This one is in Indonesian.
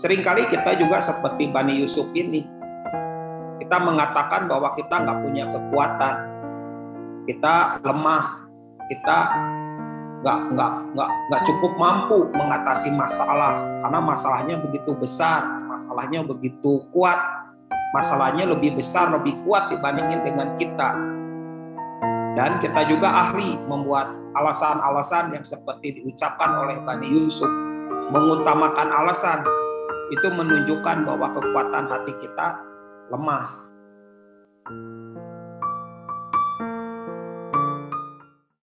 Seringkali kita juga seperti Bani Yusuf ini. Kita mengatakan bahwa kita nggak punya kekuatan. Kita lemah. Kita nggak nggak nggak nggak cukup mampu mengatasi masalah karena masalahnya begitu besar, masalahnya begitu kuat, masalahnya lebih besar, lebih kuat dibandingin dengan kita. Dan kita juga ahli membuat alasan-alasan yang seperti diucapkan oleh Bani Yusuf, mengutamakan alasan itu menunjukkan bahwa kekuatan hati kita lemah.